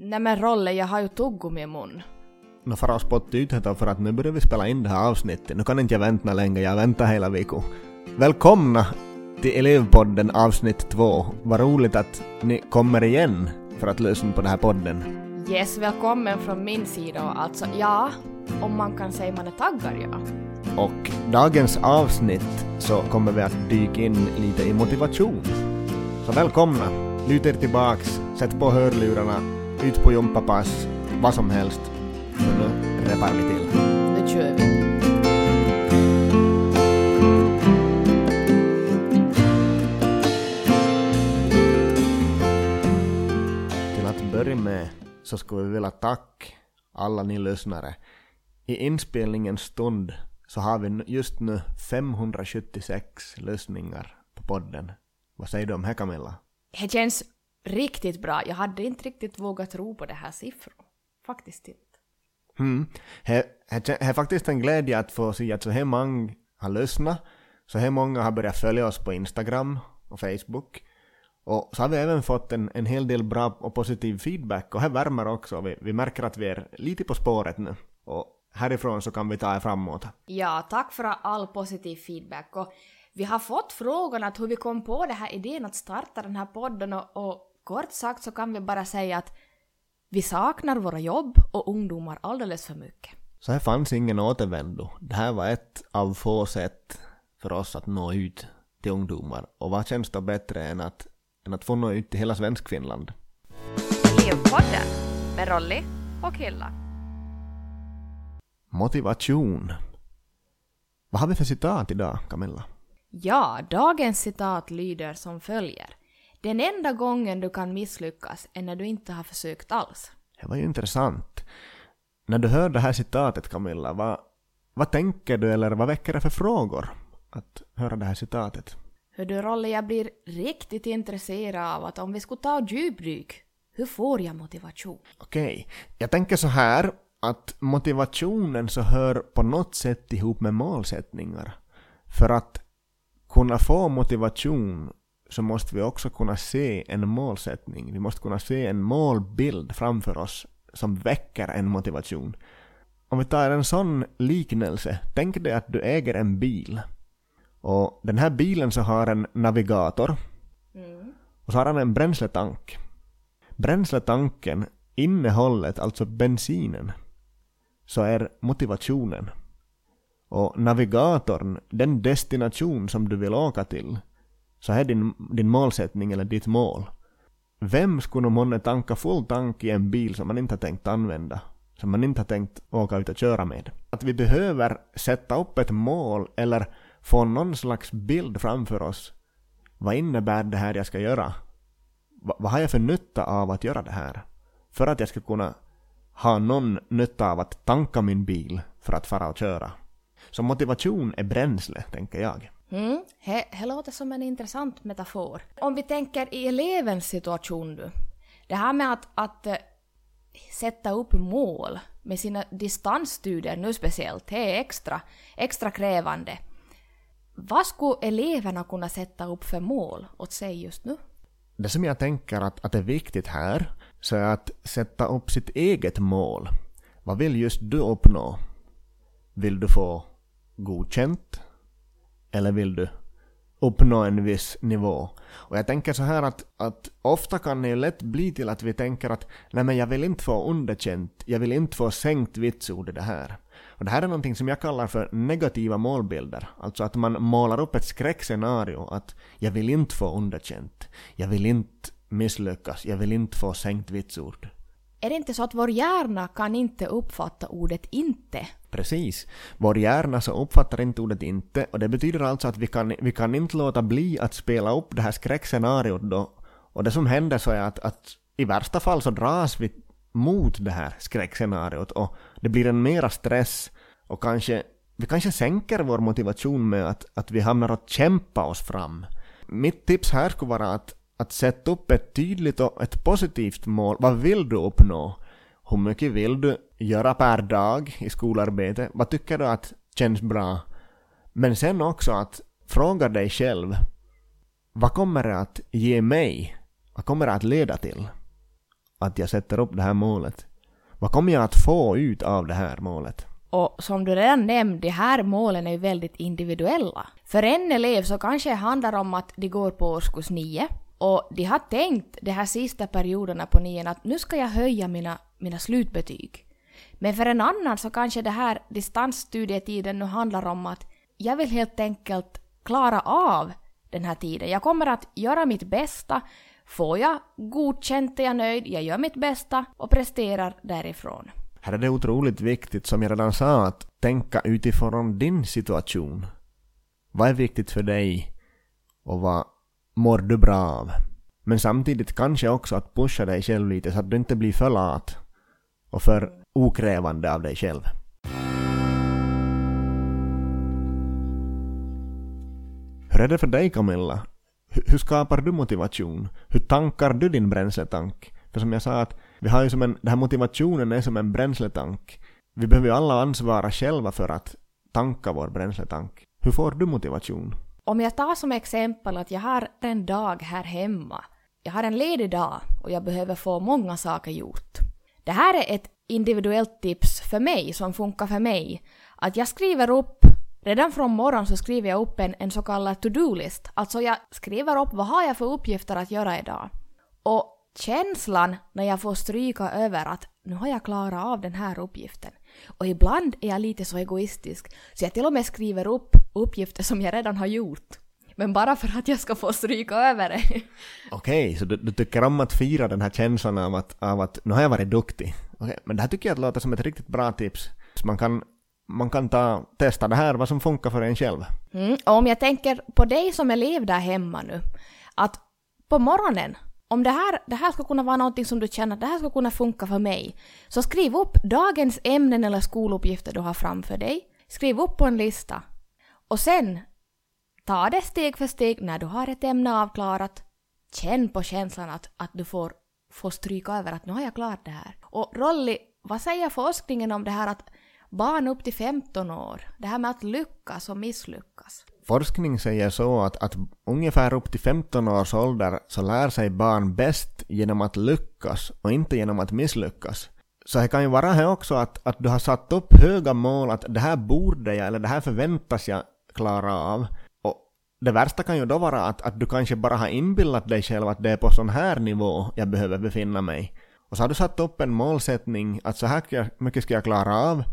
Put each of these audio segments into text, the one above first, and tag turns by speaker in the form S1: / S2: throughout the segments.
S1: Nej men Rolle, jag har ju tuggummi i mun.
S2: Nu får jag spotta ut det för att nu börjar vi spela in det här avsnittet. Nu kan inte jag vänta längre, jag väntar hela veckan. Välkomna till Elevpodden avsnitt 2. Vad roligt att ni kommer igen för att lyssna på den här podden.
S1: Yes, välkommen från min sida och alltså ja, om man kan säga man är taggad ja.
S2: Och dagens avsnitt så kommer vi att dyka in lite i motivation. Så välkomna! Lut er tillbaks, sätt på hörlurarna, ut på gympapass, vad som helst. Så nu repar vi till.
S1: Nu kör vi.
S2: Till att börja med så skulle vi vilja tacka alla ni lyssnare. I inspelningens stund så har vi just nu 576 lyssningar på podden. Vad säger du om det Camilla?
S1: Det känns riktigt bra. Jag hade inte riktigt vågat tro på det här siffror. Faktiskt inte.
S2: Mm. Det är faktiskt en glädje att få se att så här många har lyssnat. Så här många har börjat följa oss på Instagram och Facebook. Och så har vi även fått en, en hel del bra och positiv feedback och här värmer också. Vi, vi märker att vi är lite på spåret nu. Och härifrån så kan vi ta er framåt.
S1: Ja, tack för all positiv feedback. Och vi har fått frågan att hur vi kom på den här idén att starta den här podden och, och kort sagt så kan vi bara säga att vi saknar våra jobb och ungdomar alldeles för mycket.
S2: Så här fanns ingen återvändo. Det här var ett av få sätt för oss att nå ut till ungdomar. Och vad känns då bättre än att, än att få nå ut till hela Svenskfinland?
S1: Elevpodden med Rolly och Hilla.
S2: Motivation. Vad har vi för citat idag, Camilla?
S1: Ja, dagens citat lyder som följer. Den enda gången du kan misslyckas är när du inte har försökt alls.
S2: Det var ju intressant. När du hör det här citatet, Camilla, vad, vad tänker du eller vad väcker det för frågor att höra det här citatet?
S1: Hör du Rolle, jag blir riktigt intresserad av att om vi skulle ta djupdyk, hur får jag motivation?
S2: Okej, jag tänker så här att motivationen så hör på något sätt ihop med målsättningar. För att kunna få motivation så måste vi också kunna se en målsättning. Vi måste kunna se en målbild framför oss som väcker en motivation. Om vi tar en sån liknelse, tänk dig att du äger en bil. Och den här bilen så har en navigator.
S1: Mm.
S2: Och så har han en bränsletank. Bränsletanken, innehållet, alltså bensinen, så är motivationen. Och navigatorn, den destination som du vill åka till, så här är din, din målsättning eller ditt mål. Vem skulle månne tanka full tank i en bil som man inte har tänkt använda? Som man inte har tänkt åka ut och köra med? Att vi behöver sätta upp ett mål eller få någon slags bild framför oss. Vad innebär det här jag ska göra? Va, vad har jag för nytta av att göra det här? För att jag ska kunna ha någon nytta av att tanka min bil för att fara och köra. Så motivation är bränsle, tänker jag.
S1: Mm, det låter som en intressant metafor. Om vi tänker i elevens situation nu. Det här med att, att eh, sätta upp mål med sina distansstudier nu speciellt, det är extra, extra krävande. Vad skulle eleverna kunna sätta upp för mål åt sig just nu?
S2: Det som jag tänker att, att är viktigt här, så är att sätta upp sitt eget mål. Vad vill just du uppnå? Vill du få godkänt? Eller vill du uppnå en viss nivå? Och jag tänker så här att, att ofta kan det ju lätt bli till att vi tänker att nej men jag vill inte få underkänt, jag vill inte få sänkt vitsord i det här. Och det här är någonting som jag kallar för negativa målbilder. Alltså att man målar upp ett skräckscenario att jag vill inte få underkänt, jag vill inte misslyckas, jag vill inte få sänkt vitsord.
S1: Är det inte så att vår hjärna kan inte uppfatta ordet inte?
S2: Precis. Vår hjärna så uppfattar inte ordet inte och det betyder alltså att vi kan, vi kan inte låta bli att spela upp det här skräckscenariot då. Och det som händer så är att, att i värsta fall så dras vi mot det här skräckscenariot och det blir en mera stress och kanske vi kanske sänker vår motivation med att, att vi hamnar och kämpa oss fram. Mitt tips här skulle vara att, att sätta upp ett tydligt och ett positivt mål. Vad vill du uppnå? Hur mycket vill du göra per dag i skolarbete? Vad tycker du att känns bra? Men sen också att fråga dig själv. Vad kommer det att ge mig? Vad kommer det att leda till? att jag sätter upp det här målet? Vad kommer jag att få ut av det här målet?
S1: Och som du redan nämnde, de här målen är ju väldigt individuella. För en elev så kanske det handlar om att de går på årskurs 9 och de har tänkt de här sista perioderna på nian att nu ska jag höja mina, mina slutbetyg. Men för en annan så kanske det här distansstudietiden nu handlar om att jag vill helt enkelt klara av den här tiden. Jag kommer att göra mitt bästa. Får jag godkänt är jag nöjd, jag gör mitt bästa och presterar därifrån.
S2: Här är det otroligt viktigt, som jag redan sa, att tänka utifrån din situation. Vad är viktigt för dig? Och vad mår du bra av? Men samtidigt kanske också att pusha dig själv lite så att du inte blir för lat och för okrävande av dig själv. Hur är det för dig Camilla? Hur skapar du motivation? Hur tankar du din bränsletank? För som jag sa att vi har ju som en, den här motivationen är som en bränsletank. Vi behöver ju alla ansvara själva för att tanka vår bränsletank. Hur får du motivation?
S1: Om jag tar som exempel att jag har en dag här hemma. Jag har en ledig dag och jag behöver få många saker gjort. Det här är ett individuellt tips för mig som funkar för mig. Att jag skriver upp Redan från morgon så skriver jag upp en, en så kallad to-do-list. Alltså jag skriver upp vad har jag för uppgifter att göra idag. Och känslan när jag får stryka över att nu har jag klarat av den här uppgiften. Och ibland är jag lite så egoistisk så jag till och med skriver upp uppgifter som jag redan har gjort. Men bara för att jag ska få stryka över det.
S2: Okej, okay, så du, du, tycker om att fira den här känslan av att, av att nu har jag varit duktig. Okay, men det här tycker jag låter som ett riktigt bra tips. Så man kan, man kan ta, testa det här, vad som funkar för en själv.
S1: Mm, och om jag tänker på dig som elev där hemma nu, att på morgonen om det här, det här ska kunna vara någonting som du känner att det här ska kunna funka för mig, så skriv upp dagens ämnen eller skoluppgifter du har framför dig. Skriv upp på en lista. Och sen, ta det steg för steg när du har ett ämne avklarat. Känn på känslan att, att du får, får stryka över att nu har jag klarat det här. Och Rolly, vad säger forskningen om det här att barn upp till 15 år, det här med att lyckas och misslyckas?
S2: Forskning säger så att, att ungefär upp till 15 års ålder så lär sig barn bäst genom att lyckas och inte genom att misslyckas. Så det kan ju vara här också att, att du har satt upp höga mål att det här borde jag eller det här förväntas jag klara av. Det värsta kan ju då vara att, att du kanske bara har inbillat dig själv att det är på sån här nivå jag behöver befinna mig. Och så har du satt upp en målsättning att så här mycket ska jag klara av.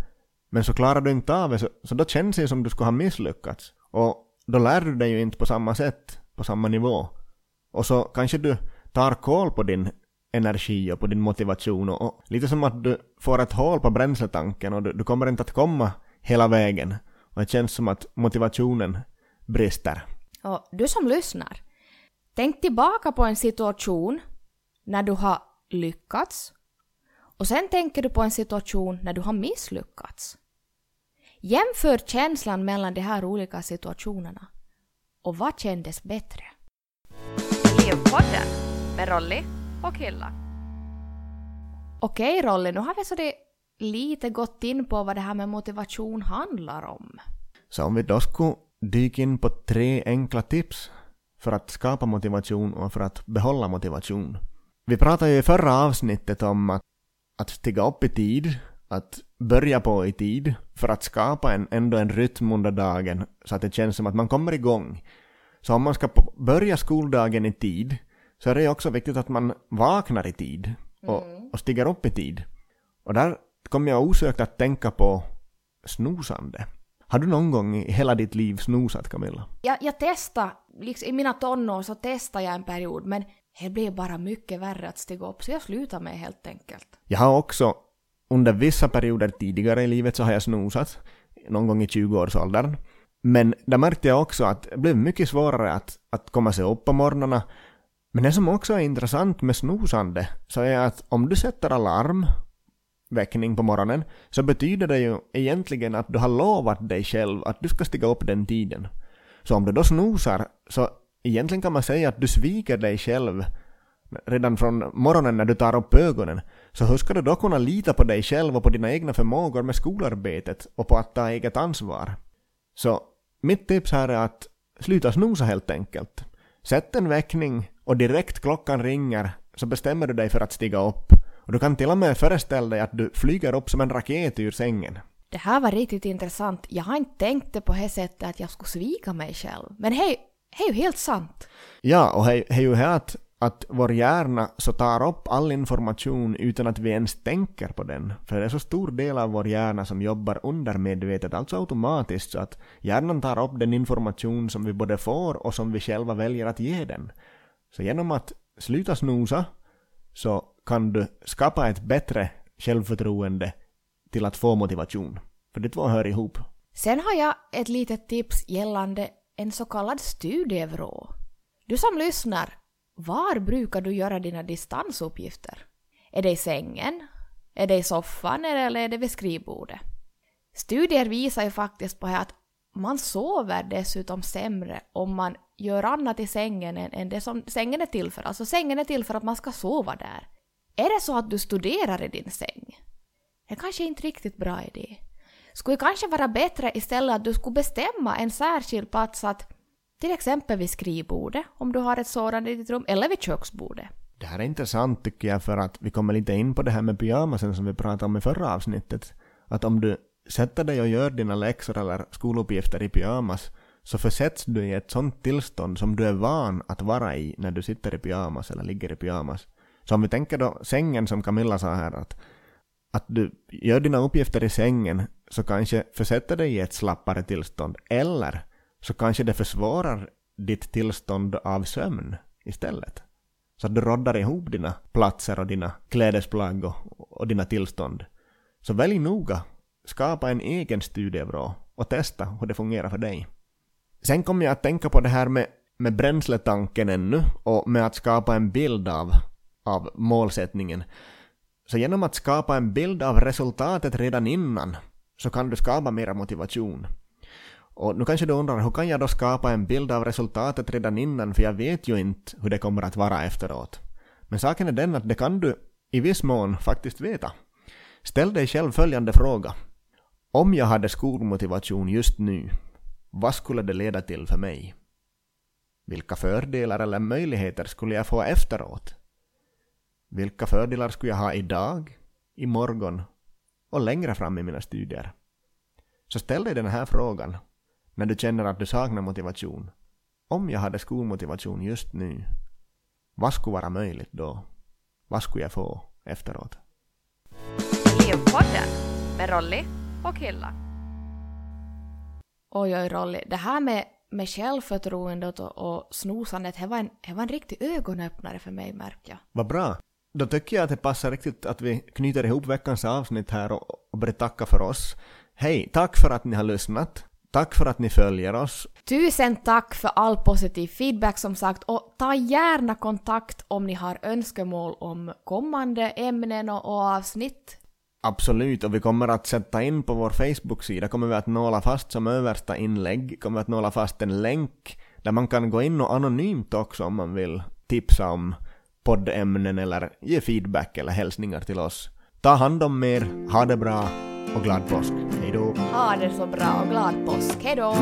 S2: Men så klarar du inte av det så, så då känns det som du skulle ha misslyckats. Och då lär du dig ju inte på samma sätt, på samma nivå. Och så kanske du tar koll på din energi och på din motivation och, och lite som att du får ett hål på bränsletanken och du, du kommer inte att komma hela vägen. Och det känns som att motivationen brister.
S1: Och du som lyssnar, tänk tillbaka på en situation när du har lyckats och sen tänker du på en situation när du har misslyckats. Jämför känslan mellan de här olika situationerna. Och vad kändes bättre? Elevpodden med Rolly och Hilla. Okej Rolly, nu har vi så det lite gått in på vad det här med motivation handlar om.
S2: Så om vi då skulle dyka in på tre enkla tips för att skapa motivation och för att behålla motivation. Vi pratade ju i förra avsnittet om att, att stiga upp i tid att börja på i tid för att skapa en, ändå en rytm under dagen så att det känns som att man kommer igång. Så om man ska börja skoldagen i tid så är det också viktigt att man vaknar i tid och, mm. och stiger upp i tid. Och där kommer jag osökt att tänka på snosande. Har du någon gång i hela ditt liv snosat Camilla?
S1: Jag, jag testade, liksom i mina tonår så testade jag en period men det blev bara mycket värre att stiga upp så jag slutade med helt enkelt.
S2: Jag har också under vissa perioder tidigare i livet så har jag snosat, någon gång i 20-årsåldern. Men där märkte jag också att det blev mycket svårare att, att komma sig upp på morgnarna. Men det som också är intressant med snosande så är att om du sätter alarm, väckning på morgonen, så betyder det ju egentligen att du har lovat dig själv att du ska stiga upp den tiden. Så om du då snosar så egentligen kan man säga att du sviker dig själv redan från morgonen när du tar upp ögonen. Så hur ska du då kunna lita på dig själv och på dina egna förmågor med skolarbetet och på att ta eget ansvar? Så mitt tips här är att sluta snosa helt enkelt. Sätt en väckning och direkt klockan ringer så bestämmer du dig för att stiga upp. Och du kan till och med föreställa dig att du flyger upp som en raket ur sängen.
S1: Det här var riktigt intressant. Jag har inte tänkt det på det sättet att jag skulle svika mig själv. Men hej, det är ju helt sant.
S2: Ja, och det är ju här att, att vår hjärna så tar upp all information utan att vi ens tänker på den. För det är så stor del av vår hjärna som jobbar undermedvetet, alltså automatiskt, så att hjärnan tar upp den information som vi både får och som vi själva väljer att ge den. Så genom att sluta snosa så kan du skapa ett bättre självförtroende till att få motivation. För de två hör ihop.
S1: Sen har jag ett litet tips gällande en så kallad studievrå. Du som lyssnar, var brukar du göra dina distansuppgifter? Är det i sängen? Är det i soffan eller är det vid skrivbordet? Studier visar ju faktiskt på att man sover dessutom sämre om man gör annat i sängen än det som sängen är till för. Alltså sängen är till för att man ska sova där. Är det så att du studerar i din säng? Det kanske inte riktigt bra idé. Skulle det kanske vara bättre istället att du skulle bestämma en särskild plats att till exempel vid skrivbordet, om du har ett sådant i ditt rum, eller vid köksbordet.
S2: Det här är intressant tycker jag för att vi kommer lite in på det här med pyjamasen som vi pratade om i förra avsnittet. Att om du sätter dig och gör dina läxor eller skoluppgifter i pyjamas så försätts du i ett sånt tillstånd som du är van att vara i när du sitter i pyjamas eller ligger i pyjamas. Så om vi tänker då sängen som Camilla sa här att, att du gör dina uppgifter i sängen så kanske försätter dig i ett slappare tillstånd eller så kanske det försvårar ditt tillstånd av sömn istället. Så att du roddar ihop dina platser och dina klädesplagg och, och dina tillstånd. Så välj noga, skapa en egen studievrå och testa hur det fungerar för dig. Sen kom jag att tänka på det här med, med bränsletanken ännu och med att skapa en bild av, av målsättningen. Så genom att skapa en bild av resultatet redan innan så kan du skapa mera motivation. Och nu kanske du undrar, hur kan jag då skapa en bild av resultatet redan innan, för jag vet ju inte hur det kommer att vara efteråt. Men saken är den att det kan du i viss mån faktiskt veta. Ställ dig själv följande fråga. Om jag hade skolmotivation just nu, vad skulle det leda till för mig? Vilka fördelar eller möjligheter skulle jag få efteråt? Vilka fördelar skulle jag ha idag, imorgon och längre fram i mina studier? Så ställ dig den här frågan när du känner att du saknar motivation. Om jag hade skolmotivation just nu, vad skulle vara möjligt då? Vad skulle jag få efteråt?
S1: Livpodden med Rolly och Hilla. Oj, oj, Rolly. Det här med, med självförtroendet och, och snosandet, det var, en, det var en riktig ögonöppnare för mig, märker jag.
S2: Vad bra. Då tycker jag att det passar riktigt att vi knyter ihop veckans avsnitt här och, och tacka för oss. Hej, tack för att ni har lyssnat. Tack för att ni följer oss.
S1: Tusen tack för all positiv feedback som sagt och ta gärna kontakt om ni har önskemål om kommande ämnen och, och avsnitt.
S2: Absolut, och vi kommer att sätta in på vår Facebook-sida, kommer vi att nåla fast som översta inlägg, kommer vi att nåla fast en länk där man kan gå in och anonymt också om man vill tipsa om poddämnen eller ge feedback eller hälsningar till oss. Ta hand om er, ha det bra och glad påsk. Hej då!
S1: Ha det så bra och glad påsk. Hej då!